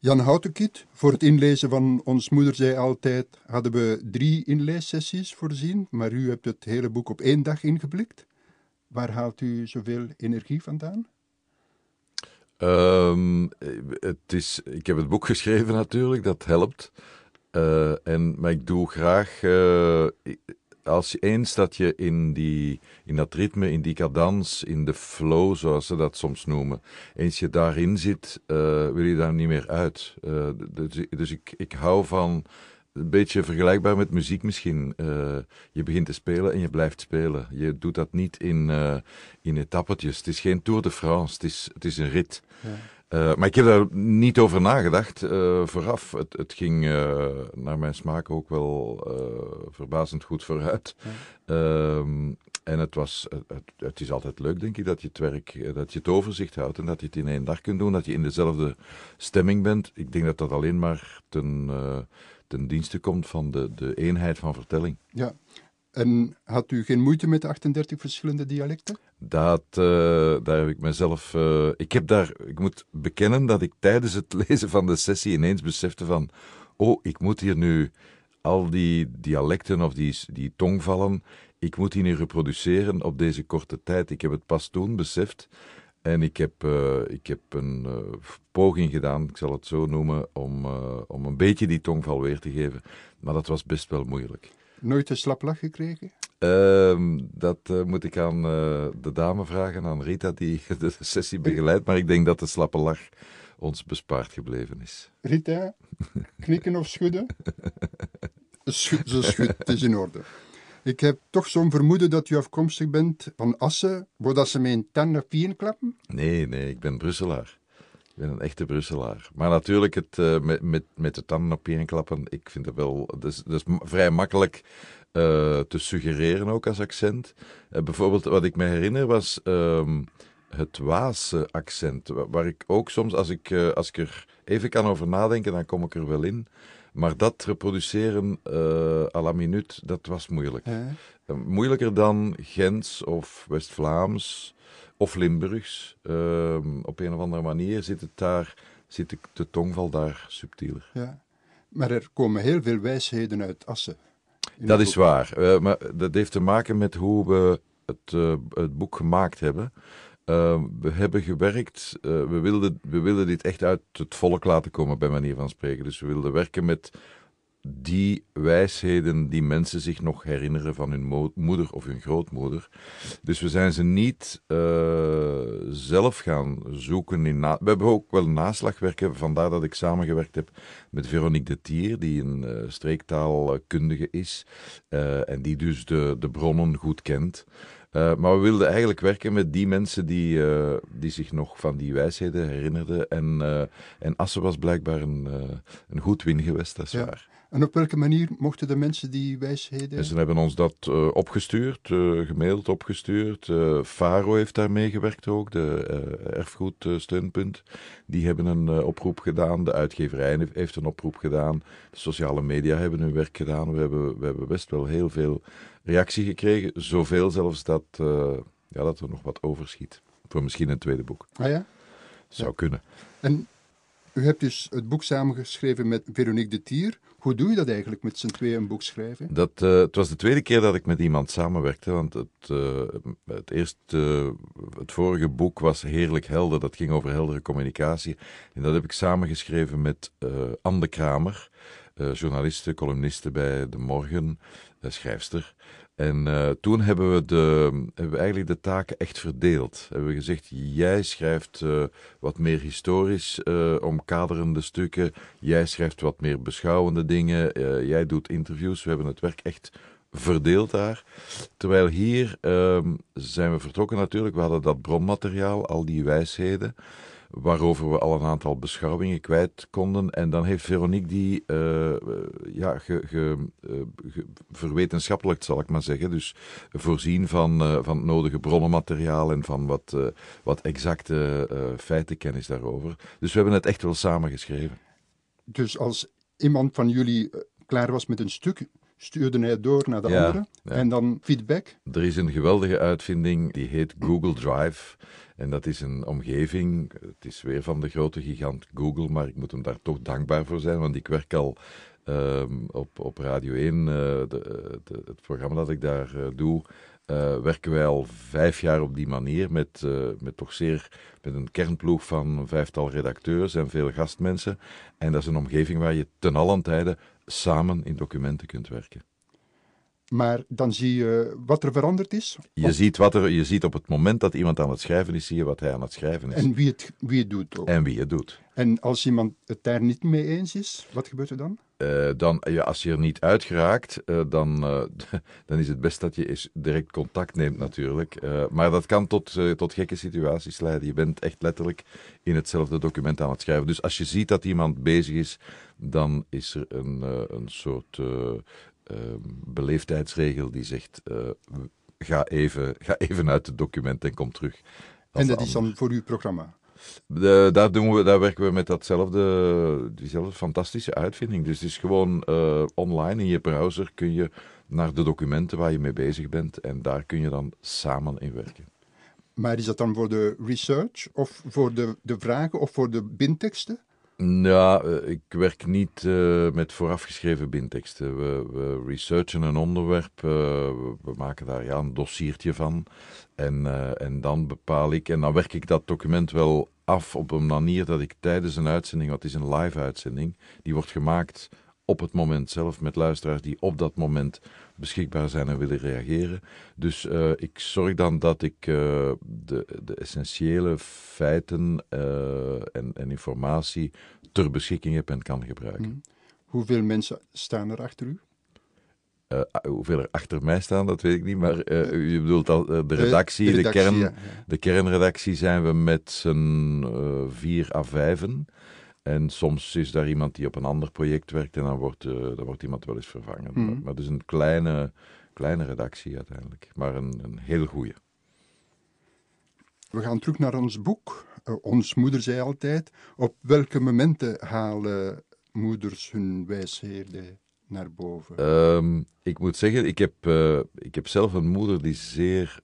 Jan Houtenkiet, voor het inlezen van Ons Moeder zei altijd hadden we drie inleessessies voorzien, maar u hebt het hele boek op één dag ingeblikt. Waar haalt u zoveel energie vandaan? Um, het is, ik heb het boek geschreven natuurlijk, dat helpt. Uh, en, maar ik doe graag, uh, als eens dat je in, die, in dat ritme, in die cadans, in de flow, zoals ze dat soms noemen, eens je daarin zit, uh, wil je daar niet meer uit. dus, dus ik, ik hou van een beetje vergelijkbaar met muziek misschien. Uh, je begint te spelen en je blijft spelen. Je doet dat niet in, in etappetjes. Het is geen Tour de France, het is, het is een rit. Ja. Uh, maar ik heb daar niet over nagedacht vooraf. Het, het ging naar mijn smaak ook wel verbazend goed vooruit. Ja. Ehm, en het, was, het, het, is altijd leuk, denk ik, dat je het werk, dat je het overzicht houdt en dat je het in één dag kunt doen, dat je in dezelfde stemming bent. Ik denk dat dat alleen maar ten ten dienste komt van de, de eenheid van vertelling. Ja, en had u geen moeite met de 38 verschillende dialecten? Dat, uh, daar heb ik mezelf. Uh, ik heb daar. Ik moet bekennen dat ik tijdens het lezen van de sessie ineens besefte van. Oh, ik moet hier nu al die dialecten of die, die tongvallen. Ik moet die nu reproduceren op deze korte tijd. Ik heb het pas toen beseft. En ik heb, uh, ik heb een poging gedaan, ik zal het zo noemen, om, om een beetje die tongval weer te geven. Maar dat was best wel moeilijk. Nooit een slap lach gekregen? Ehm, dat moet ik aan de dame vragen, aan Rita, die de sessie begeleidt. Maar ik denk dat de slappe lach ons bespaard gebleven is. Rita, knikken of schudden? Ze schudt, het is in orde. Ik heb toch zo'n vermoeden dat u afkomstig bent van Assen, waar dat ze mijn tanden vieren klappen? Nee, nee, ik ben Brusselaar. Ik ben een echte Brusselaar. Maar natuurlijk, het, uh, met, met, met de tanden op één klappen, ik vind het wel... Dat is vrij makkelijk uh, te suggereren ook als accent. Uh, bijvoorbeeld, wat ik me herinner was... Um, het Waalse accent, waar ik ook soms, als ik, als ik er even kan over nadenken, dan kom ik er wel in. Maar dat reproduceren à la minuut, dat was moeilijk. Moeilijker dan Gens of West-Vlaams of Limburgs. Uh, op een of andere manier zit, het daar, zit de, de tongval daar subtieler. Ja. Maar er komen heel veel wijsheden uit Assen. Dat is waar. Uh, maar dat heeft te maken met hoe we het, uh, het boek gemaakt hebben. Uh, we hebben gewerkt, uh, we, wilden, we wilden dit echt uit het volk laten komen, bij manier van spreken. Dus we wilden werken met die wijsheden die mensen zich nog herinneren van hun moeder of hun grootmoeder. Dus we zijn ze niet uh, zelf gaan zoeken in. we hebben ook wel naslagwerken, vandaar dat ik samengewerkt heb met Veronique de Tier, die een uh, streektaalkundige is uh, en die dus de, de bronnen goed kent. Uh, maar we wilden eigenlijk werken met die mensen die, uh, die zich nog van die wijsheden herinnerden. En, uh, en Assen was blijkbaar een, een goed wingewest, dat is ja. waar. En op welke manier mochten de mensen die wijsheden... En ze hebben ons dat opgestuurd, gemaild, opgestuurd. Faro heeft daar meegewerkt ook, de erfgoedsteunpunt. Die hebben een oproep gedaan, de uitgeverij heeft een oproep gedaan. De sociale media hebben hun werk gedaan. We hebben, we hebben best wel heel veel reactie gekregen. Zoveel zelfs dat, uh, ja, dat er nog wat overschiet. Voor misschien een tweede boek. Ah ja? Zou kunnen. En u hebt dus het boek samengeschreven met Veronique de Tier. Hoe doe je dat eigenlijk met z'n tweeën een boek schrijven? Dat, uh, het was de tweede keer dat ik met iemand samenwerkte. Want het, uh, het, eerste, het vorige boek was Heerlijk Helder. Dat ging over heldere communicatie. En dat heb ik samengeschreven met Anne Kramer. journaliste, columniste bij De Morgen, schrijfster. En uh, toen hebben we, de, hebben eigenlijk de taken echt verdeeld. Hebben we gezegd, jij schrijft uh, wat meer historisch uh, omkaderende stukken. Jij schrijft wat meer beschouwende dingen. jij doet interviews. We hebben het werk echt verdeeld daar. Terwijl hier ehm, zijn we vertrokken natuurlijk. We hadden dat bronmateriaal, al die wijsheden waarover we al een aantal beschouwingen kwijt konden. En dan heeft Veronique die uh, ja, ge, ge, verwetenschappelijk, zal ik maar zeggen. Dus voorzien van, van het nodige bronnenmateriaal en van wat, wat exacte feitenkennis daarover. Dus we hebben het echt wel samen geschreven. Dus als iemand van jullie klaar was met een stuk, stuurde hij het door naar de Ja, andere. ja. En dan feedback. Er is een geweldige uitvinding die heet Google Drive. En dat is een omgeving. Het is weer van de grote gigant Google, maar ik moet hem daar toch dankbaar voor zijn, want ik werk al ehm, op, op Radio 1, eh, de, de- het programma dat ik daar eh, doe. eh, werken wij al vijf jaar op die manier met, met toch zeer met een kernploeg van een vijftal redacteurs en veel gastmensen. En dat is een omgeving waar je ten allen tijde samen in documenten kunt werken. Maar dan zie je wat er veranderd is. Je Of- ziet, wat er, je ziet op het moment dat iemand aan het schrijven is, zie je wat hij aan het schrijven is. En wie het, wie het doet ook. En wie het doet. En als iemand het daar niet mee eens is, wat gebeurt er dan? Eh, dan, ja, als je er niet uit geraakt, eh, dan, eh, dan is het best dat je eens direct contact neemt natuurlijk. Maar dat kan tot, tot gekke situaties leiden. Je bent echt letterlijk in hetzelfde document aan het schrijven. Dus als je ziet dat iemand bezig is, dan is er een, een soort eh, eh, beleefdheidsregel die zegt... ga, even, ga even uit het document en kom terug. en dat is dan voor uw programma. De, daar, doen we, daar werken we met datzelfde, diezelfde fantastische uitvinding. Dus het is gewoon eh, online in je browser kun je naar de documenten waar je mee bezig bent en daar kun je dan samen in werken. Maar is dat dan voor de research of voor de, de vragen of voor de bindteksten? Ja, eh, ik werk niet eh, met voorafgeschreven bindteksten. We, we researchen een onderwerp, eh, we, maken daar ja, een dossiertje van. En, en dan bepaal ik, en dan werk ik dat document wel af op een manier dat ik tijdens een uitzending, wat is een live uitzending, die wordt gemaakt op het moment zelf met luisteraars die op dat moment beschikbaar zijn en willen reageren. Dus eh, ik zorg dan dat ik eh, de, de essentiële feiten eh, en, en informatie ter beschikking heb en kan gebruiken. Hm. Hoeveel mensen staan er achter u? Eh, hoeveel er achter mij staan, dat weet ik niet, maar eh, u bedoelt al de redactie, de, redactie, kern, ja, ja. de kernredactie zijn we met z'n vier à vijven. En soms is daar iemand die op een ander project werkt en dan wordt, eh, dan wordt iemand wel eens vervangen. Mhm. Maar, maar het is een kleine, kleine redactie uiteindelijk, maar een, een heel goede. We gaan terug naar ons boek. Eh, ons moeder zei altijd, op welke momenten halen moeders hun wijsheden naar boven? Ehm, ik moet zeggen, ik heb, eh, ik heb zelf een moeder die zeer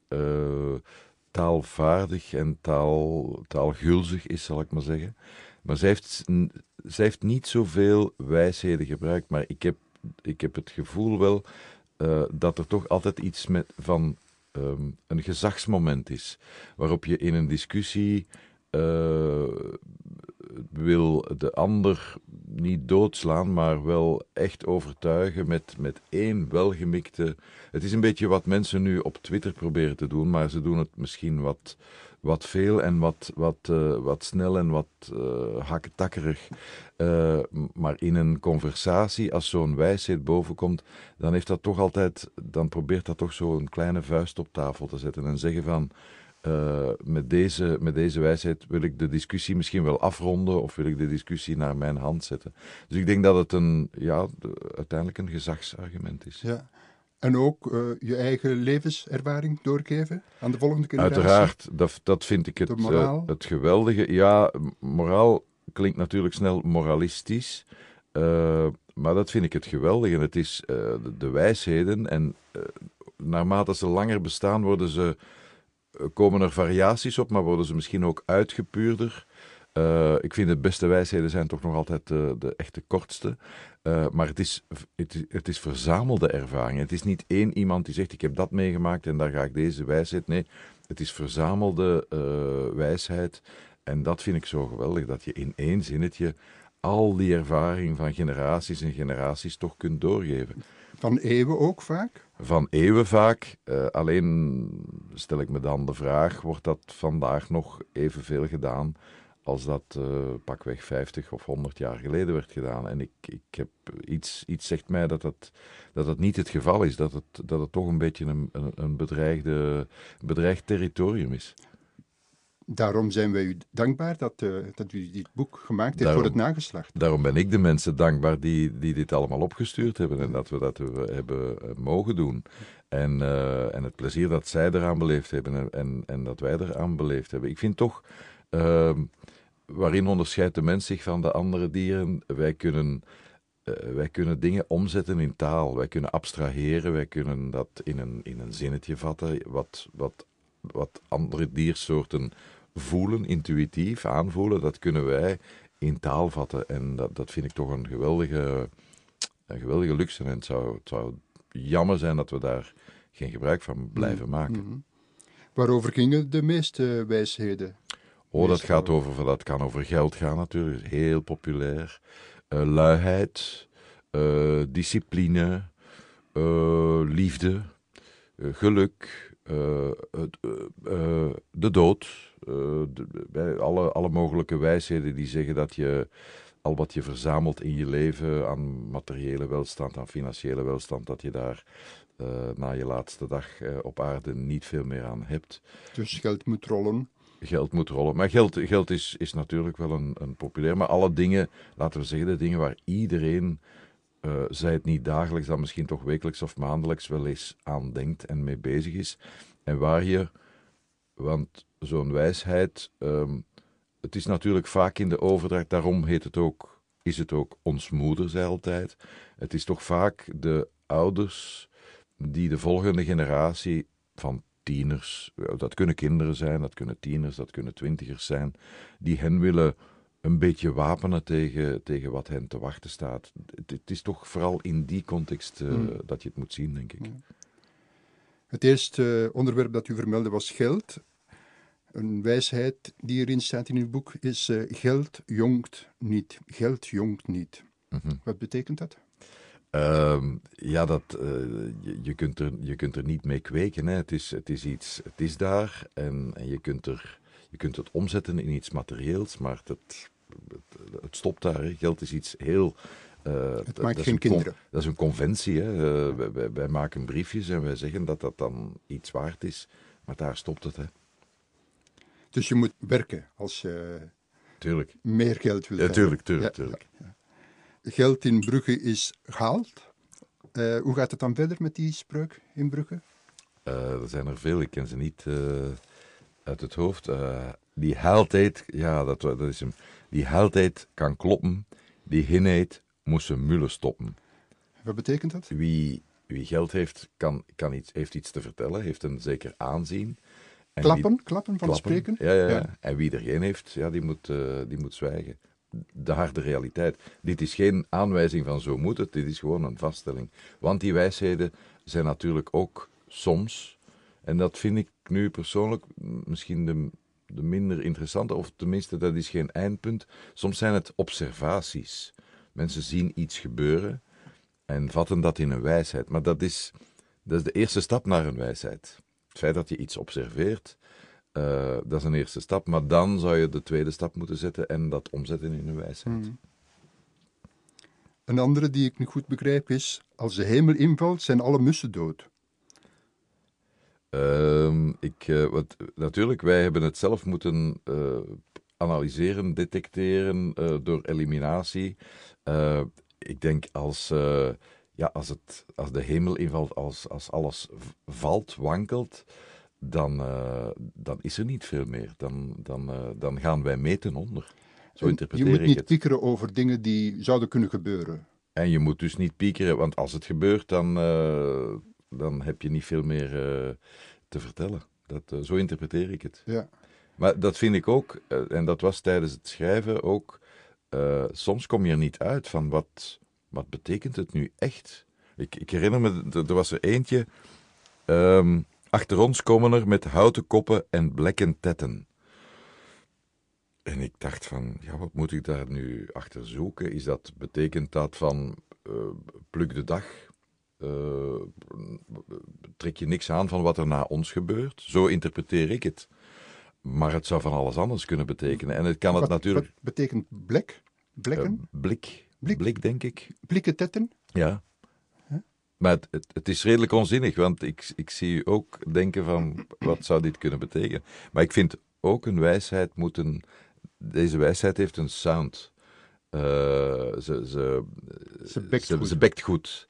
taalvaardig en taal, taalgulzig is, zal ik maar zeggen. Maar zij heeft, heeft niet zoveel wijsheden gebruikt, maar ik heb, ik heb het gevoel wel eh, dat er toch altijd iets met, van ehm, een gezagsmoment is, waarop je in een discussie eh, wil de ander niet doodslaan, maar wel echt overtuigen met, met één welgemikte. Het is een beetje wat mensen nu op Twitter proberen te doen, maar ze doen het misschien wat, wat veel en wat, wat, eh, wat snel en wat eh hakketakkerig. Eh, maar in een conversatie, als zo'n wijsheid bovenkomt, dan heeft dat toch altijd, dan probeert dat toch zo een kleine vuist op tafel te zetten en zeggen van. met, deze, met deze wijsheid wil ik de discussie misschien wel afronden of wil ik de discussie naar mijn hand zetten. Dus ik denk dat het een, ja, de- uiteindelijk een gezagsargument is. Ja. En ook eh, je eigen levenservaring doorgeven aan de volgende generatie? Uiteraard, dat, dat vind ik het, eh, het geweldige. Ja, moraal klinkt natuurlijk snel moralistisch, eh, maar dat vind ik het geweldige. Het is de, de wijsheden en naarmate ze langer bestaan, worden ze, komen er variaties op, maar worden ze misschien ook uitgepuurder. Eh, ik vind de beste wijsheden zijn toch nog altijd de, de echte kortste. Eh, maar het is, het, is- het is verzamelde ervaring. Het is niet één iemand die zegt: Ik heb dat meegemaakt en daar ga ik deze wijsheid. Nee, het is verzamelde eh, wijsheid. En dat vind ik zo geweldig: dat je in één zinnetje al die ervaring van generaties en generaties toch kunt doorgeven. Van eeuwen ook vaak? Van eeuwen vaak. eh, alleen stel ik me dan de vraag: wordt dat vandaag nog evenveel gedaan als dat eh, pakweg 50 of 100 jaar geleden werd gedaan? En ik, ik heb iets, iets zegt mij dat dat, dat dat niet het geval is, dat het, dat het toch een beetje een, een, bedreigde, bedreigd territorium is. Daarom zijn wij u dankbaar dat, eh, dat u dit boek gemaakt heeft Daarom. voor het nageslacht. Daarom ben ik de mensen dankbaar die, die dit allemaal opgestuurd hebben en dat we dat we hebben eh, mogen doen. En, en het plezier dat zij eraan beleefd hebben en, en, en dat wij eraan beleefd hebben. Ik vind toch, ehm, waarin onderscheidt de mens zich van de andere dieren? Wij kunnen eh, wij kunnen dingen omzetten in taal. Wij kunnen abstraheren, wij kunnen dat in een, in een zinnetje vatten. Wat, wat, wat andere diersoorten voelen, intuïtief aanvoelen, dat kunnen wij in taal vatten. En dat, dat vind ik toch een geweldige, een geweldige luxe. En het zou, het zou jammer zijn dat we daar geen gebruik van blijven maken. Mhm. Waarover gingen de meeste wijsheden? Oh, dat gaat over, dat kan over geld gaan natuurlijk, heel populair. Eh, luiheid, eh, discipline, eh, liefde, geluk, de dood. de- alle, alle mogelijke wijsheden die zeggen dat je al wat je verzamelt in je leven aan materiële welstand, aan financiële welstand, dat je daar na je laatste dag op aarde niet veel meer aan hebt Dus geld moet rollen. Geld moet rollen. Maar geld, geld is, is natuurlijk wel een, een populair. Maar alle dingen, laten we zeggen, de dingen waar iedereen, eh zij het niet dagelijks, dan misschien toch wekelijks of maandelijks wel eens aan denkt en mee bezig is. En waar je, want zo'n wijsheid, ehm, het is natuurlijk vaak in de overdracht, daarom heet het ook, is het ook ons moeder, zei altijd. Het is toch vaak de ouders die de volgende generatie van tieners, dat kunnen kinderen zijn, dat kunnen tieners, dat kunnen twintigers zijn, die hen willen een beetje wapenen tegen, tegen wat hen te wachten staat. Het, het is toch vooral in die context eh, Hmm. dat je het moet zien, denk ik. Het eerste eh, onderwerp dat u vermeldde was geld. Een wijsheid die erin staat in uw boek is eh, geld jongt niet. Geld jongt niet. Mhm. Wat betekent dat? Ehm, ja, dat, eh, je, je, kunt er, je kunt er niet mee kweken. Hè. Het, is, het is iets, het is daar en, en je, kunt er, je kunt het omzetten in iets materieels, maar het, het, het stopt daar. Hè. Geld is iets heel. eh, dat- Het maakt is geen kinderen. Dat is een conventie. Hè. Eh, wij, wij, wij maken briefjes en wij zeggen dat dat dan iets waard is, maar daar stopt het. Hè. Dus je moet werken als je Tuurlijk. meer geld wil Ja, hebben. tuurlijk, tuurlijk, Ja, tuurlijk. Geld in Brugge is gehaald. Eh, hoe gaat het dan verder met die spreuk in Brugge? Eh, er zijn er veel, ik ken ze niet eh, uit het hoofd. Die heldheid, ja, dat, dat is hem. Die heldheid kan kloppen, die hinheid moest zijn mullen stoppen. Wat betekent dat? Wie, wie geld heeft, kan, kan iets, heeft iets te vertellen, heeft een zeker aanzien. En Klappen? wie- Klappen van klappen. spreken? Ja, ja, ja. En wie er geen heeft, ja, die, moet, die moet zwijgen. De harde realiteit. Dit is geen aanwijzing van zo moet het, dit is gewoon een vaststelling. Want die wijsheden zijn natuurlijk ook soms, en dat vind ik nu persoonlijk misschien de, de minder interessante, of tenminste dat is geen eindpunt, soms zijn het observaties. Mensen zien iets gebeuren en vatten dat in een wijsheid. Maar dat is, dat is de eerste stap naar een wijsheid. Het feit dat je iets observeert, eh, dat is een eerste stap. Maar dan zou je de tweede stap moeten zetten en dat omzetten in een wijsheid. Hmm. Een andere die ik niet goed begrijp is, als de hemel invalt, zijn alle mussen dood. Ehm, ik, eh, wat, natuurlijk, wij hebben het zelf moeten eh, analyseren, detecteren door eliminatie. Ik denk als, ja, als, het, als de hemel invalt, als, als alles valt, wankelt, dan, eh, dan is er niet veel meer. Dan, dan, eh, dan gaan wij mee ten onder. Zo interpreteer je moet ik niet het. piekeren over dingen die zouden kunnen gebeuren. En je moet dus niet piekeren, want als het gebeurt, dan, eh, dan heb je niet veel meer te vertellen. Dat, zo interpreteer ik het. Ja. Maar dat vind ik ook, en dat was tijdens het schrijven ook, soms kom je er niet uit van wat, wat betekent het nu echt. Ik, ik herinner me, er er was er eentje, ehm, achter ons komen er met houten koppen en blekken tetten. En ik dacht van, ja, wat moet ik daar nu achter zoeken? Is dat, betekent dat van, eh, pluk de dag, eh, trek je niks aan van wat er na ons gebeurt? Zo interpreteer ik het. Maar het zou van alles anders kunnen betekenen. En het kan het wat, natuurlijk... wat betekent blek? Blekken? eh, blik, Blik. blik, denk ik. Blikken tetten? Ja. Maar het, het, het is redelijk onzinnig, want ik, ik zie u ook denken van, wat zou dit kunnen betekenen? Maar ik vind ook een wijsheid moet een... Deze wijsheid heeft een sound. Eh, ze, ze, Ze bekt ze, goed. ze bekt goed.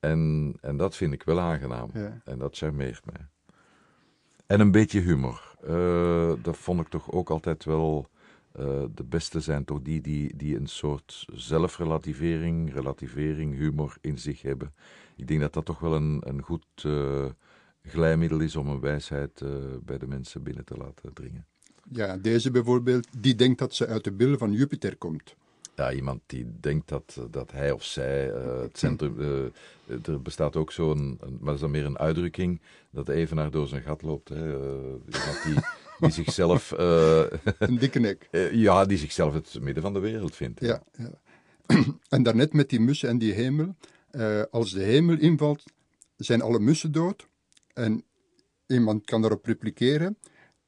En, en dat vind ik wel aangenaam. Ja. En dat charmeert mij. En een beetje humor. Eh, dat vond ik toch ook altijd wel eh, de beste zijn toch die, die die een soort zelfrelativering, relativering, humor in zich hebben. Ik denk dat dat toch wel een, een goed uh, glijmiddel is om een wijsheid uh, bij de mensen binnen te laten dringen. Ja, deze bijvoorbeeld, die denkt dat ze uit de bil van Jupiter komt. Ja, iemand die denkt dat, dat hij of zij uh, het centrum. Er bestaat ook zo'n, maar dat is dan meer een uitdrukking, dat evenaar door zijn gat loopt. Hè. iemand die, die zichzelf. een dikke nek. ja, die zichzelf het midden van de wereld vindt. Ja, ja. en daarnet met die mussen en die hemel. Als de hemel invalt, zijn alle mussen dood. En iemand kan daarop repliceren.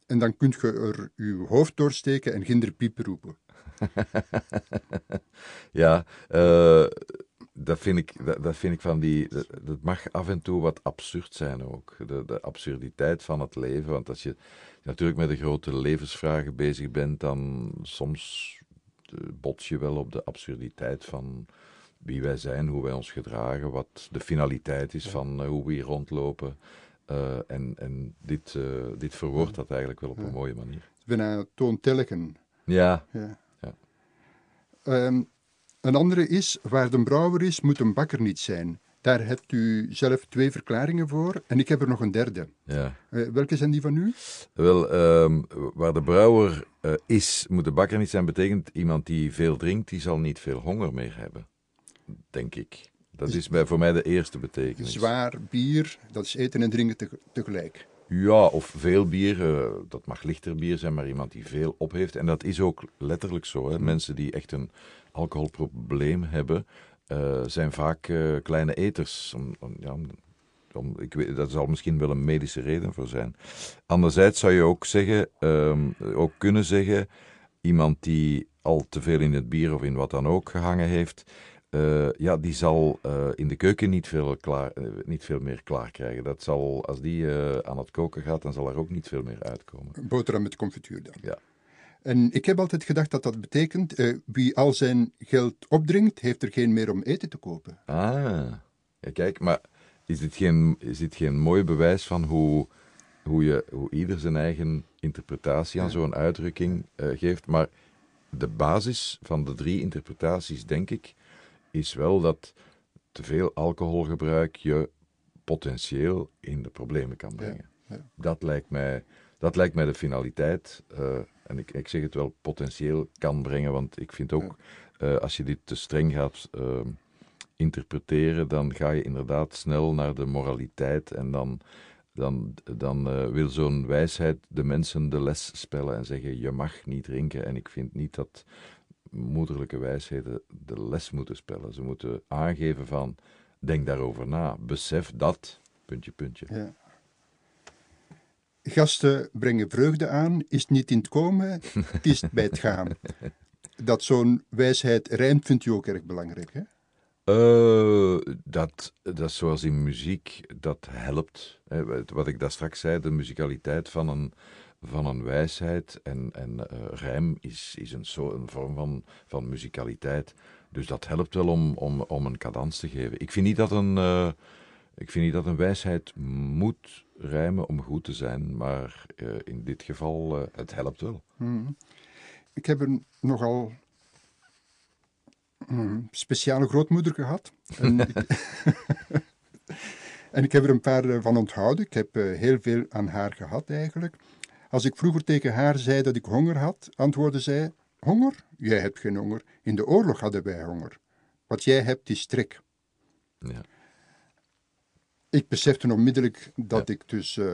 En dan kunt je er je hoofd doorsteken en ginder piepen roepen. ja, uh, dat, vind ik, dat, vind ik van die. Dat, dat, mag af en toe wat absurd zijn ook. De, de absurditeit van het leven. Want als je natuurlijk met de grote levensvragen bezig bent, dan soms eh, bots je wel op de absurditeit van wie wij zijn, hoe wij ons gedragen, wat de finaliteit is van uh, hoe we hier rondlopen. Uh, en en dit, uh, dit verwoordt dat eigenlijk wel op een mooie manier. Bijna toontelligen. Ja. ja. ja. Um, een andere is, waar de brouwer is, moet een bakker niet zijn. Daar hebt u zelf twee verklaringen voor en ik heb er nog een derde. Ja. Uh, welke zijn die van u? Wel, um, waar de brouwer is, moet de bakker niet zijn, betekent iemand die veel drinkt, die zal niet veel honger meer hebben. Denk ik. Dat is bij, voor mij de eerste betekenis. Zwaar bier, dat is eten en drinken tegelijk. Ja, of veel bier. Uh, dat mag lichter bier zijn, maar iemand die veel op heeft. En dat is ook letterlijk zo. Hè. Mensen die echt een alcoholprobleem hebben, uh, zijn vaak uh, kleine eters. Om, om, ja, om, ik weet, dat zal misschien wel een medische reden voor zijn. Anderzijds zou je ook zeggen, um, ook kunnen zeggen, iemand die al te veel in het bier of in wat dan ook gehangen heeft, uh, ja, die zal uh, in de keuken niet veel, klaar, uh, niet veel meer klaar krijgen. Dat zal, als die aan het koken gaat, dan zal er ook niet veel meer uitkomen. Boterham met confituur dan. Ja. En ik heb altijd gedacht dat dat betekent, wie al zijn geld opdringt, heeft er geen meer om eten te kopen. Ah, ja, kijk, maar is dit geen, is dit geen mooi bewijs van hoe, hoe, je, hoe ieder zijn eigen interpretatie aan ja. zo'n uitdrukking geeft? Maar de basis van de drie interpretaties, denk ik, is wel dat te veel alcoholgebruik je potentieel in de problemen kan brengen. Ja, ja. Dat, lijkt mij, dat lijkt mij de finaliteit. Uh, en ik, ik zeg het wel, potentieel kan brengen, want ik vind ook, uh, als je dit te streng gaat uh, interpreteren, dan ga je inderdaad snel naar de moraliteit en dan, dan, dan wil zo'n wijsheid de mensen de les spellen en zeggen, je mag niet drinken. En ik vind niet dat moederlijke wijsheden de les moeten spellen. Ze moeten aangeven van, denk daarover na, besef dat, puntje, puntje. Ja. Gasten brengen vreugde aan, is niet in het komen, het is bij het gaan. Dat zo'n wijsheid rijmt, vindt u ook erg belangrijk, hè? Uh, dat, dat zoals in muziek, dat helpt. Wat ik daar straks zei, de muzikaliteit van een, van een wijsheid. En, en uh, rijm is, is een, zo, een vorm van, van muzikaliteit. Dus dat helpt wel om, om, om een cadans te geven. Ik vind niet dat een, uh, ik vind niet dat een wijsheid moet rijmen om goed te zijn, maar uh, in dit geval, het helpt wel. Hmm. Ik heb een nogal hmm, speciale grootmoeder gehad. En, ik, en ik heb er een paar van onthouden. Ik heb heel veel aan haar gehad eigenlijk. Als ik vroeger tegen haar zei dat ik honger had, antwoordde zij: Honger? Jij hebt geen honger. In de oorlog hadden wij honger. Wat jij hebt is trek. Ja. Ik besefte onmiddellijk dat ja. ik dus uh,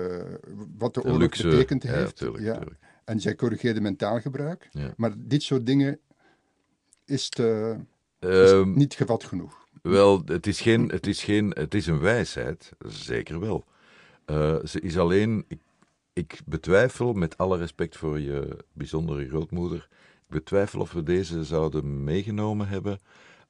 wat de, de oorlog luxe, betekend ja, heeft. Tuurlijk, ja. tuurlijk. En zij corrigeerde mijn taalgebruik. Maar dit soort dingen is, te, is um, niet gevat genoeg. Wel, het is, geen, het is, geen, het is een wijsheid, zeker wel. Uh, ze is alleen, ik ik betwijfel, met alle respect voor je bijzondere grootmoeder, ik betwijfel of we deze zouden meegenomen hebben,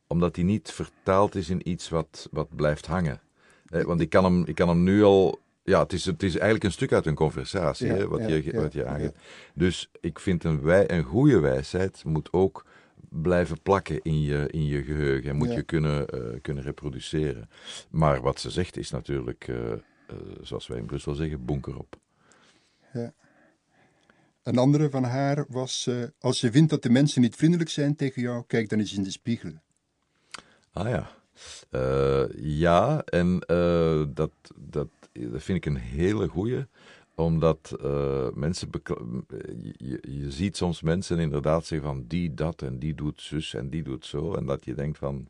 omdat die niet vertaald is in iets wat, wat blijft hangen. Eh, want ik kan, hem, ik kan hem nu al. Ja, het is, het is eigenlijk een stuk uit een conversatie, ja, wat, ja, je, ja, wat je aangeeft. Dus ik vind een, wij, een goede wijsheid moet ook blijven plakken in je, in je geheugen en moet je kunnen, uh, kunnen reproduceren. Maar wat ze zegt is natuurlijk, uh, uh, zoals wij in Brussel zeggen, bunker op. Een andere van haar was: uh, Als je vindt dat de mensen niet vriendelijk zijn tegen jou, kijk dan eens in de spiegel. Ah ja. Uh, ja, en uh, dat, dat, dat vind ik een hele goeie omdat mensen. Je, je, ziet soms mensen inderdaad zeggen van die dat en die doet zus en die doet zo. En dat je denkt van.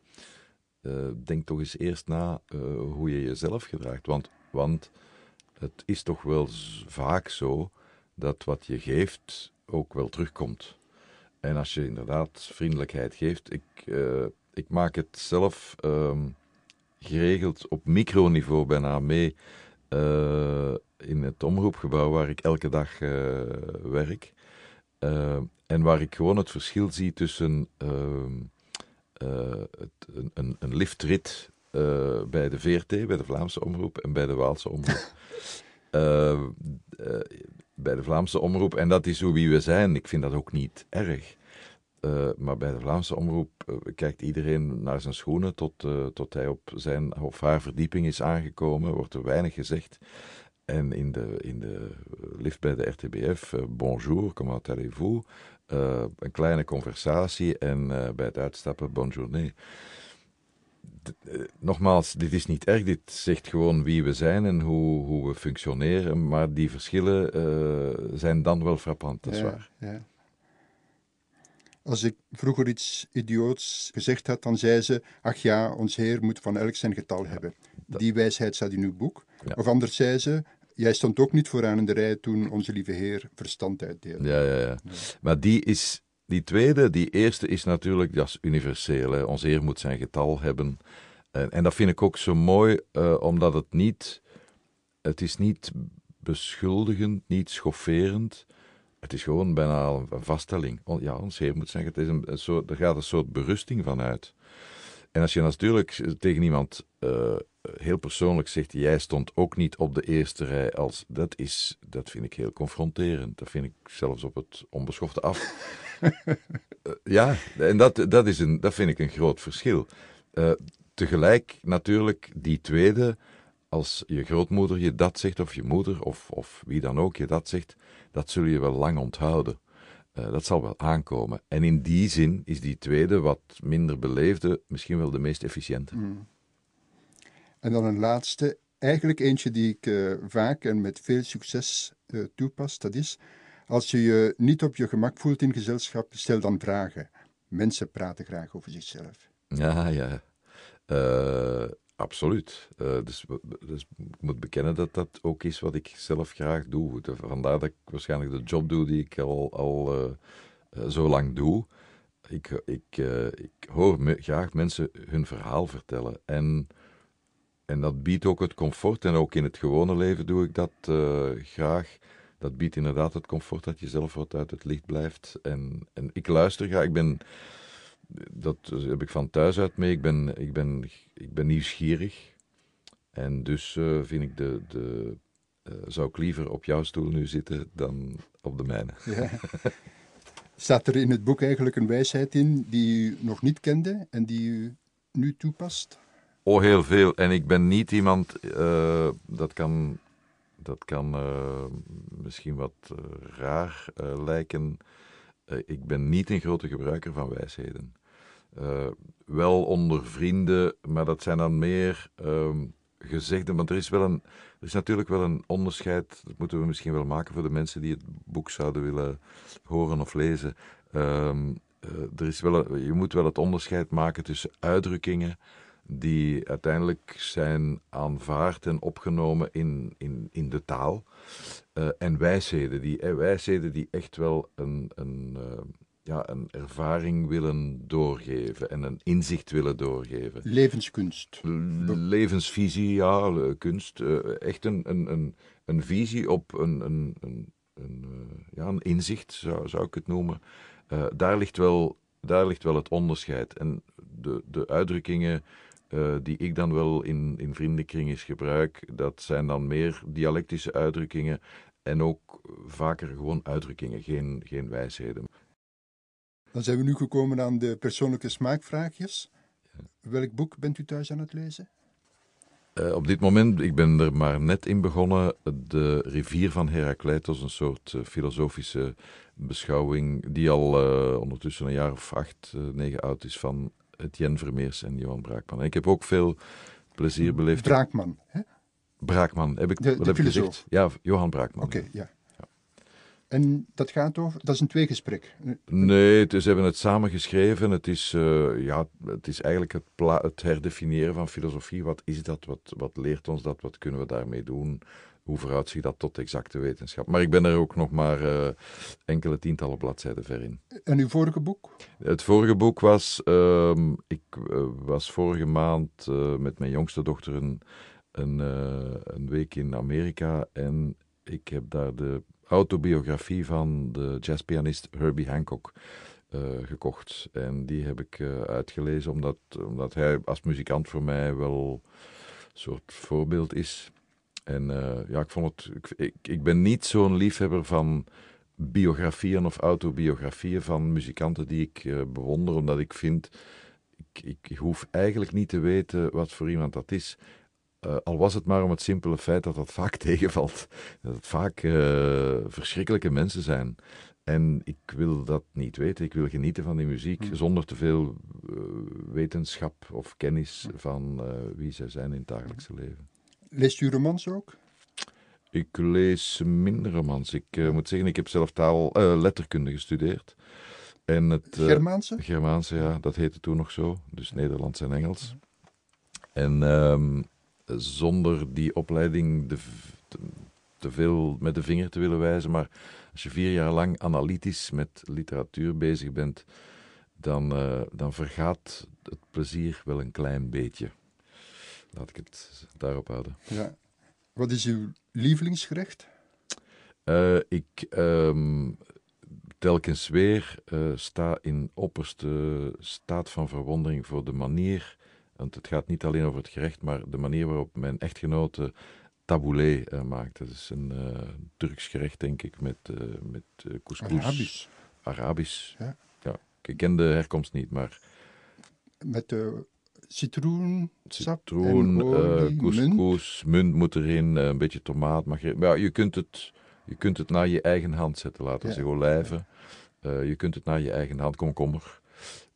Denk toch eens eerst na hoe je jezelf gedraagt. Want, want het is toch wel vaak zo dat wat je geeft ook wel terugkomt. En als je inderdaad vriendelijkheid geeft. Ik, ik maak het zelf um, geregeld op microniveau bijna mee in het omroepgebouw waar ik elke dag uh, werk. En waar ik gewoon het verschil zie tussen uh, het, een, een liftrit bij de VRT, bij de Vlaamse omroep, en bij de Waalse omroep. bij de Vlaamse omroep, en dat is hoe wie we zijn. Ik vind dat ook niet erg. Maar bij de Vlaamse omroep kijkt iedereen naar zijn schoenen tot, tot hij op zijn of haar verdieping is aangekomen. Wordt er weinig gezegd. En in de, in de lift bij de RTBF, bonjour, comment allez-vous? Een kleine conversatie en bij het uitstappen, bonjourné. Nogmaals, dit is niet erg, dit zegt gewoon wie we zijn en hoe, hoe we functioneren, maar die verschillen zijn dan wel frappant, dat is ja, waar. Ja. Als ik vroeger iets idioots gezegd had, dan zei ze: Ach ja, ons Heer moet van elk zijn getal hebben. Die wijsheid staat in uw boek. Of anders zei ze: Jij stond ook niet vooraan in de rij toen onze lieve Heer verstand uitdeelde. Ja, ja, ja. Maar die is. Die tweede, die eerste is natuurlijk, dat is universeel. Hè. Ons Heer moet zijn getal hebben. En, en dat vind ik ook zo mooi, uh, omdat het niet. Het is niet beschuldigend, niet schofferend. Het is gewoon bijna een vaststelling. Ja, ons Heer moet zeggen, het is een, er gaat een soort berusting van uit. En als je natuurlijk tegen iemand uh, heel persoonlijk zegt, jij stond ook niet op de eerste rij als, dat is, dat vind ik heel confronterend. Dat vind ik zelfs op het onbeschofte af. Uh, ja, en dat, dat, is een, dat vind ik een groot verschil. Uh, tegelijk natuurlijk die tweede, als je grootmoeder je dat zegt, of je moeder, of, of wie dan ook je dat zegt, dat zul je wel lang onthouden. Uh, dat zal wel aankomen. En in die zin is die tweede, wat minder beleefde, misschien wel de meest efficiënte. Mm. En dan een laatste, eigenlijk eentje die ik vaak en met veel succes uh, toepas. Dat is, als je je niet op je gemak voelt in gezelschap, stel dan vragen. Mensen praten graag over zichzelf. Ja, ja. Absoluut. Uh, dus, dus, ik moet bekennen dat dat ook is wat ik zelf graag doe. Vandaar dat ik waarschijnlijk de job doe die ik al, al zo lang doe. Ik, ik, ik hoor me, graag mensen hun verhaal vertellen. En, en dat biedt ook het comfort. En ook in het gewone leven doe ik dat graag. Dat biedt inderdaad het comfort dat je zelf wat uit het licht blijft. En, en ik luister graag. Ik ben dat heb ik van thuis uit mee. Ik ben, ik ben, ik ben nieuwsgierig. En dus uh, vind ik de, de uh, zou ik liever op jouw stoel nu zitten dan op de mijne. Ja. Staat er in het boek eigenlijk een wijsheid in die u nog niet kende en die u nu toepast? Oh, heel veel. En ik ben niet iemand, uh, dat kan, dat kan misschien wat raar lijken. ik ben niet een grote gebruiker van wijsheden. Wel onder vrienden, maar dat zijn dan meer um, gezegden. Want er is, wel een, er is natuurlijk wel een onderscheid, dat moeten we misschien wel maken voor de mensen die het boek zouden willen horen of lezen. Uh, er is wel je moet wel het onderscheid maken tussen uitdrukkingen die uiteindelijk zijn aanvaard en opgenomen in, in, in de taal. Uh, en wijsheden die, eh, wijsheden die echt wel een, een, uh, ja, een ervaring willen doorgeven en een inzicht willen doorgeven. Levenskunst. levensvisie, ja, kunst. Uh, echt een, een, een, een visie op een, een, een, een, ja, een inzicht, zou, zou ik het noemen. Daar, ligt wel, daar ligt wel het onderscheid. En de, de uitdrukkingen die ik dan wel in, in vriendenkringen gebruik, dat zijn dan meer dialectische uitdrukkingen en ook vaker gewoon uitdrukkingen, geen, geen wijsheden. Dan zijn we nu gekomen aan de persoonlijke smaakvraagjes. Ja. Welk boek bent u thuis aan het lezen? Uh, op dit moment, ik ben er maar net in begonnen, de rivier van Herakleitos, een soort uh, filosofische beschouwing die al uh, ondertussen een jaar of acht, negen oud is van Etienne Vermeers en Johan Braakman. En ik heb ook veel plezier beleefd. Braakman, hè? Braakman, heb ik, de, wat heb ik gezegd? Ja, Johan Braakman. Oké, ja. En dat gaat over, dat is een tweegesprek? Nee, ze hebben het samen geschreven. Het is, uh, ja, het is eigenlijk het, het, herdefiniëren van filosofie. Wat is dat? Wat, wat leert ons dat? Wat kunnen we daarmee doen? Hoe verhoudt zich dat tot exacte wetenschap? Maar ik ben er ook nog maar uh, enkele tientallen bladzijden ver in. En uw vorige boek? Het vorige boek was... Uh, ik uh, was vorige maand met mijn jongste dochter een, een, een week in Amerika. En ik heb daar de autobiografie van de jazzpianist Herbie Hancock gekocht. En die heb ik uitgelezen omdat, omdat hij als muzikant voor mij wel een soort voorbeeld is. En uh, ja, ik vond het. Ik, ik, ik ben niet zo'n liefhebber van biografieën of autobiografieën van muzikanten die ik bewonder, omdat ik vind. Ik, ik hoef eigenlijk niet te weten wat voor iemand dat is. Uh, al was het maar om het simpele feit dat dat vaak tegenvalt. Dat het vaak verschrikkelijke mensen zijn. En ik wil dat niet weten. Ik wil genieten van die muziek hmm. zonder te veel wetenschap of kennis van wie zij zijn in het dagelijkse leven. Leest u romans ook? Ik lees minder romans. Ik moet zeggen, ik heb zelf taal, letterkunde gestudeerd. En het, Germaanse? Germaanse, ja. Dat heette toen nog zo. Dus Nederlands en Engels. En um, zonder die opleiding de, te, te, veel met de vinger te willen wijzen. Maar als je vier jaar lang analytisch met literatuur bezig bent, dan, uh, dan vergaat het plezier wel een klein beetje. Laat ik het daarop houden. Ja. Wat is uw lievelingsgerecht? Uh, ik um, telkens weer uh, sta in opperste staat van verwondering voor de manier want het gaat niet alleen over het gerecht, maar de manier waarop mijn echtgenote tabouleh uh, maakt. Dat is een Turks gerecht, denk ik, met, met couscous. Arabisch. Arabisch. Ja. ja. Ik ken de herkomst niet, maar... Met de citroen, citroen, olie, couscous, munt. munt. moet erin, een beetje tomaat. Mag je, maar ja, je kunt het... Je kunt het naar je eigen hand zetten, laten we zeggen, olijven. je kunt het naar je eigen hand, komkommer.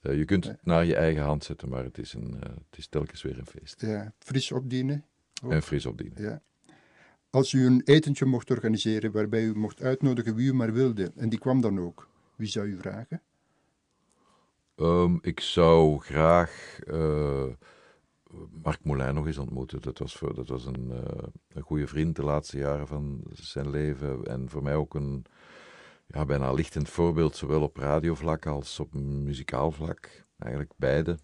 Je kunt het naar je eigen hand zetten, maar het is, een, het is telkens weer een feest. Ja, fris opdienen. Ook. En fris opdienen. Ja. Als u een etentje mocht organiseren waarbij u mocht uitnodigen wie u maar wilde, en die kwam dan ook, wie zou u vragen? Um, ik zou graag uh, Marc Moulin nog eens ontmoeten. Dat was, voor, dat was een, een goede vriend de laatste jaren van zijn leven en voor mij ook een ja, bijna lichtend voorbeeld, zowel op radiovlak als op muzikaal vlak. Eigenlijk beide.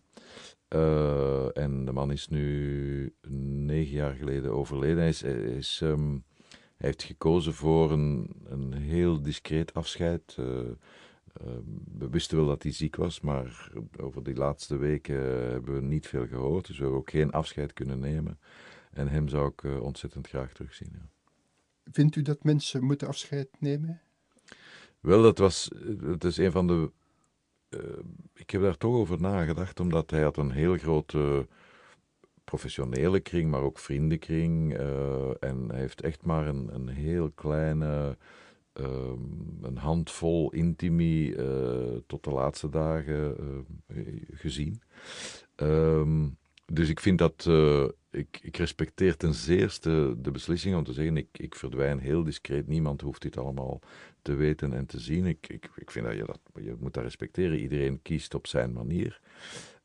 Uh, en de man is nu negen jaar geleden overleden. Hij, is, hij heeft gekozen voor een, een heel discreet afscheid. We wisten wel dat hij ziek was, maar over die laatste weken hebben we niet veel gehoord. Dus we hebben ook geen afscheid kunnen nemen. En hem zou ik ontzettend graag terugzien. Ja. Vindt u dat mensen moeten afscheid nemen? Wel, dat was, het is een van de. Uh, ik heb daar toch over nagedacht, omdat hij had een heel grote professionele kring, maar ook vriendenkring. Uh, en hij heeft echt maar een, een heel kleine, uh, een handvol intimi tot de laatste dagen gezien. Ehm, dus ik vind dat ik, ik, respecteer ten zeerste de beslissing om te zeggen: ik, ik verdwijn heel discreet. Niemand hoeft dit allemaal te weten en te zien. Ik, ik, ik vind dat je dat je moet dat respecteren. Iedereen kiest op zijn manier.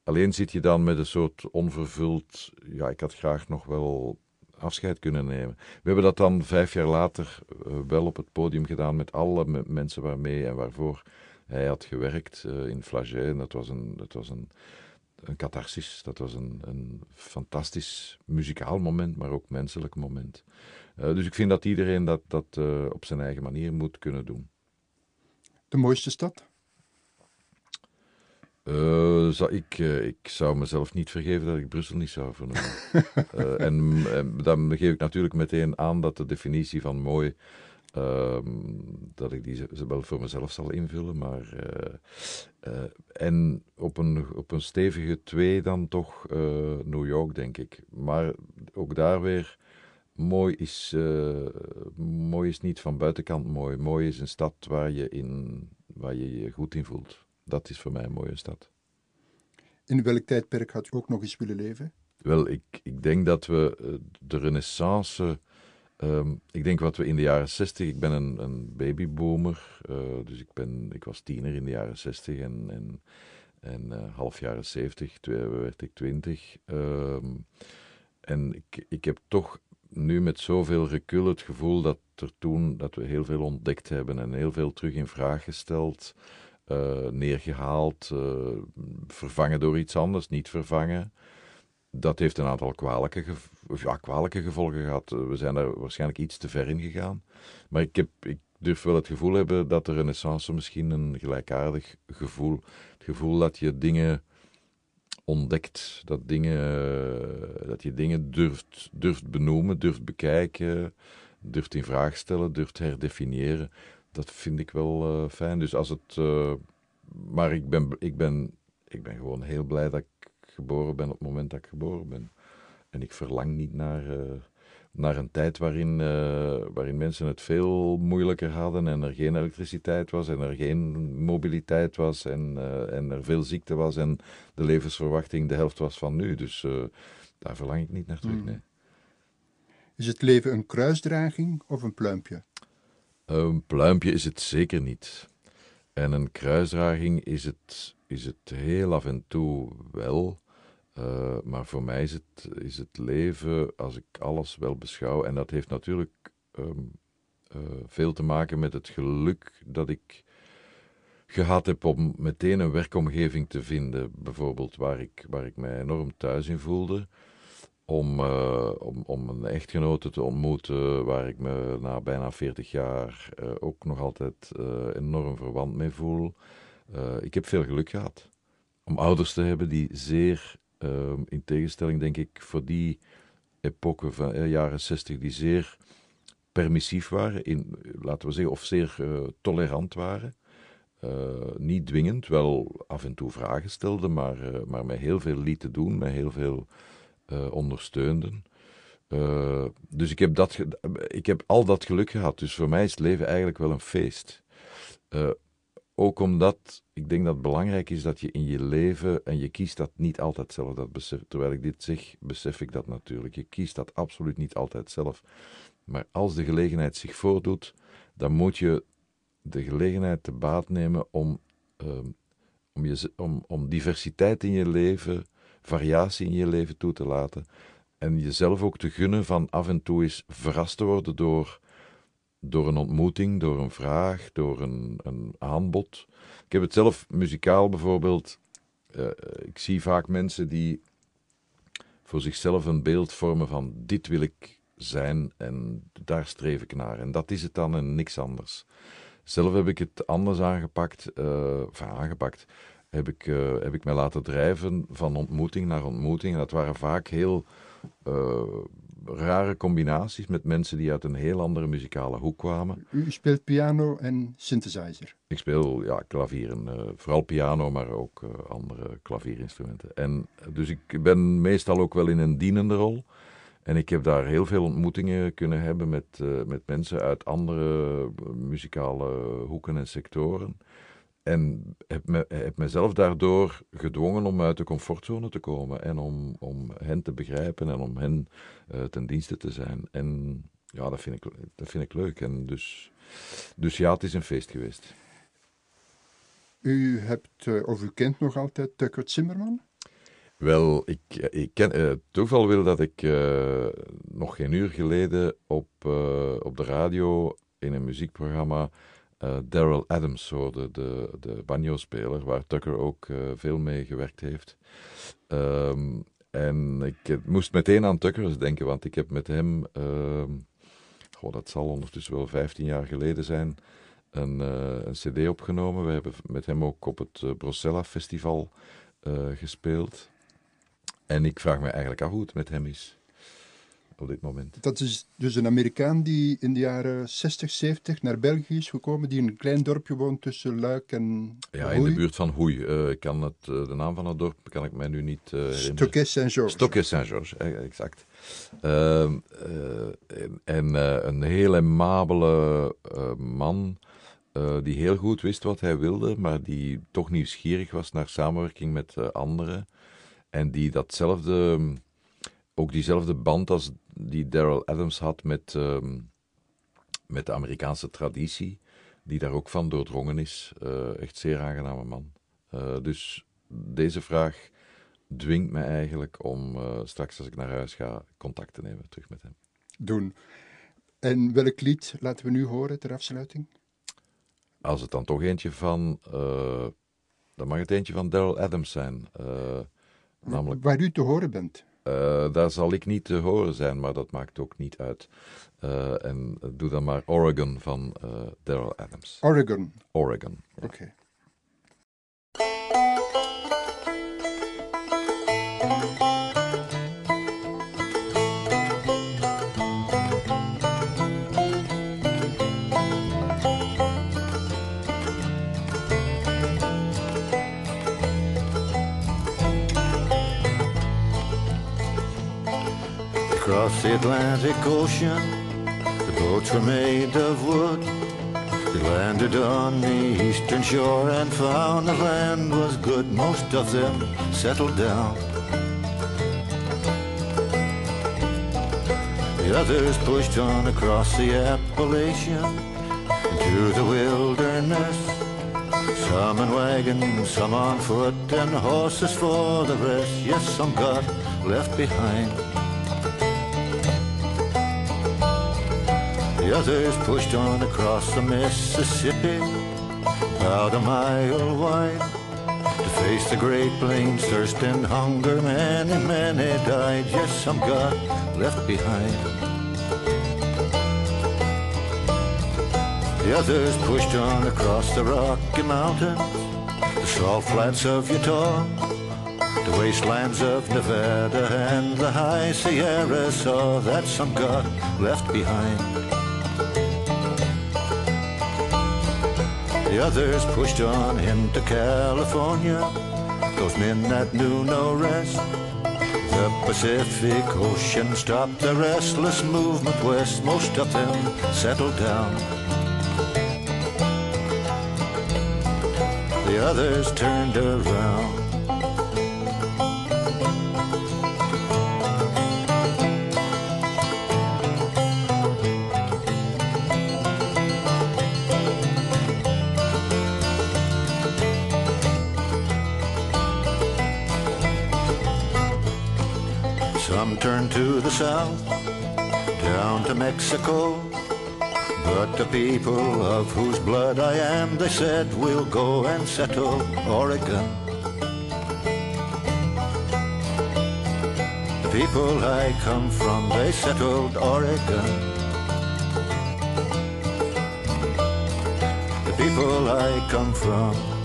Alleen zit je dan met een soort onvervuld. Ja, ik had graag nog wel afscheid kunnen nemen. We hebben dat dan vijf jaar later uh, wel op het podium gedaan met alle mensen waarmee en waarvoor hij had gewerkt uh, in Flagey. En dat was een. Dat was een een catharsis. Dat was een, een fantastisch muzikaal moment, maar ook menselijk moment. Uh, dus ik vind dat iedereen dat, dat op zijn eigen manier moet kunnen doen. De mooiste stad? Uh, zou ik, ik zou mezelf niet vergeven dat ik Brussel niet zou vernoemen. en, en dan geef ik natuurlijk meteen aan dat de definitie van mooi Um, dat ik die wel voor mezelf zal invullen. Maar, en op een, op een stevige twee dan toch New York, denk ik. Maar ook daar weer, mooi is, mooi is niet van buitenkant mooi. Mooi is een stad waar je, in, waar je je goed in voelt. Dat is voor mij een mooie stad. In welk tijdperk had u ook nog eens willen leven? Wel, ik, ik denk dat we uh, de renaissance... Um, ik denk wat we in de jaren 60, ik ben een, een babyboomer, uh, dus ik, ben, ik was tiener in de jaren 60 en, en, en uh, half jaren 70, werd ik twintig. Um, en ik, ik heb toch nu met zoveel recul het gevoel dat er toen dat we heel veel ontdekt hebben en heel veel terug in vraag gesteld, neergehaald, uh, vervangen door iets anders, niet vervangen. Dat heeft een aantal kwalijke, ja, kwalijke gevolgen gehad. We zijn daar waarschijnlijk iets te ver in gegaan. Maar ik, heb, ik durf wel het gevoel hebben dat de renaissance misschien een gelijkaardig gevoel, het gevoel dat je dingen ontdekt. Dat, dingen, dat je dingen durft, durft benoemen, durft bekijken, durft in vraag stellen, durft herdefiniëren. Dat vind ik wel uh, fijn. Dus als het. Uh, maar ik ben, ik, ben, ik ben gewoon heel blij dat ik geboren ben op het moment dat ik geboren ben. En ik verlang niet naar. Uh, naar een tijd waarin, waarin mensen het veel moeilijker hadden en er geen elektriciteit was en er geen mobiliteit was en, en er veel ziekte was en de levensverwachting de helft was van nu. Dus daar verlang ik niet naar terug. Hmm. Nee. Is het leven een kruisdraging of een pluimpje? Een pluimpje is het zeker niet. En een kruisdraging is het, is het heel af en toe wel. Uh, maar voor mij is het, is het leven, als ik alles wel beschouw, en dat heeft natuurlijk um, uh, veel te maken met het geluk dat ik gehad heb om meteen een werkomgeving te vinden, bijvoorbeeld waar ik, waar ik mij enorm thuis in voelde. Om, uh, om, om een echtgenote te ontmoeten waar ik me na bijna 40 jaar ook nog altijd enorm verwant mee voel. ik heb veel geluk gehad om ouders te hebben die zeer uh, in tegenstelling, denk ik, voor die epoche van de jaren 60, die zeer permissief waren, in, laten we zeggen, of zeer tolerant waren. niet dwingend, wel af en toe vragen stelden, maar, maar met heel veel lieten doen, met heel veel ondersteunden. dus ik heb, dat, ik heb al dat geluk gehad. Dus voor mij is het leven eigenlijk wel een feest. Ook omdat ik denk dat het belangrijk is dat je in je leven, en je kiest dat niet altijd zelf, dat besef, terwijl ik dit zeg, besef ik dat natuurlijk. Je kiest dat absoluut niet altijd zelf. Maar als de gelegenheid zich voordoet, dan moet je de gelegenheid te baat nemen om, um, om, je, om, om diversiteit in je leven, variatie in je leven toe te laten. En jezelf ook te gunnen van af en toe eens verrast te worden door door een ontmoeting, door een vraag, door een, een aanbod. Ik heb het zelf muzikaal bijvoorbeeld. Uh, ik zie vaak mensen die voor zichzelf een beeld vormen van dit wil ik zijn en daar streef ik naar. En dat is het dan en niks anders. Zelf heb ik het anders aangepakt, uh, enfin, aangepakt. Heb ik, uh, heb ik mij laten drijven van ontmoeting naar ontmoeting. En dat waren vaak heel rare combinaties met mensen die uit een heel andere muzikale hoek kwamen. U speelt piano en synthesizer? Ik speel ja, klavieren, uh, vooral piano, maar ook andere klavierinstrumenten. En dus ik ben meestal ook wel in een dienende rol. En ik heb daar heel veel ontmoetingen kunnen hebben met, met mensen uit andere muzikale hoeken en sectoren. En heb, me, heb mezelf daardoor gedwongen om uit de comfortzone te komen en om, om hen te begrijpen en om hen uh, ten dienste te zijn. En ja, dat vind ik, dat vind ik leuk. En dus, dus ja, het is een feest geweest. U hebt, uh, of u kent nog altijd Tucker Zimmerman? Wel, ik, ik ken, uh, toeval wil dat ik nog geen uur geleden op, op de radio in een muziekprogramma uh, Daryl Adams hoorde, de, de banjo-speler, waar Tucker ook uh, veel mee gewerkt heeft. Um, en ik moest meteen aan Tucker denken, want ik heb met hem, uh, goh, dat zal ondertussen wel 15 jaar geleden zijn, een, uh, een cd opgenomen. We hebben met hem ook op het Brocella Festival gespeeld. En ik vraag me eigenlijk af hoe het met hem is. Op dit moment. Dat is dus een Amerikaan die in de jaren 60, 70 naar België is gekomen, die in een klein dorpje woont tussen Luik en Ja, in de buurt van Hoei. Uh, ik kan het, uh, de naam van het dorp kan ik mij nu niet uh, Stockès Saint-Georges. Stockès Saint-Georges, exact. Ehm, en, en een heel aimabele man die heel goed wist wat hij wilde, maar die toch nieuwsgierig was naar samenwerking met anderen. En die datzelfde, ook diezelfde band als die Daryl Adams had met, ehm, met de Amerikaanse traditie, die daar ook van doordrongen is. Uh, echt zeer aangename man. Uh, dus deze vraag dwingt mij eigenlijk om uh, straks als ik naar huis ga contact te nemen terug met hem. Doen. En welk lied laten we nu horen ter afsluiting? Als het dan toch eentje van, dan mag het eentje van Daryl Adams zijn. Namelijk, waar u te horen bent. Uh, daar zal ik niet te horen zijn, maar dat maakt ook niet uit. Uh, en doe dan maar Oregon van uh, Daryl Adams. Oregon. Oregon. Oké. Okay. The Atlantic Ocean, the boats were made of wood. They landed on the eastern shore and found the land was good. Most of them settled down. The others pushed on across the Appalachian into the wilderness. Some in wagons, some on foot, and horses for the rest. Yes, some got left behind. The others pushed on across the Mississippi, about a mile wide, to face the Great Plains, thirst and hunger. Many, many died. Yes, some got left behind. The others pushed on across the Rocky Mountains, the salt flats of Utah, the wastelands of Nevada, and the high Sierra. Saw oh, that some got left behind. The others pushed on into California, those men that knew no rest. The Pacific Ocean stopped the restless movement west. Most of them settled down. The others turned around. Turned to the south, down to Mexico. But the people of whose blood I am, they said, we'll go and settle Oregon. The people I come from, they settled Oregon. The people I come from,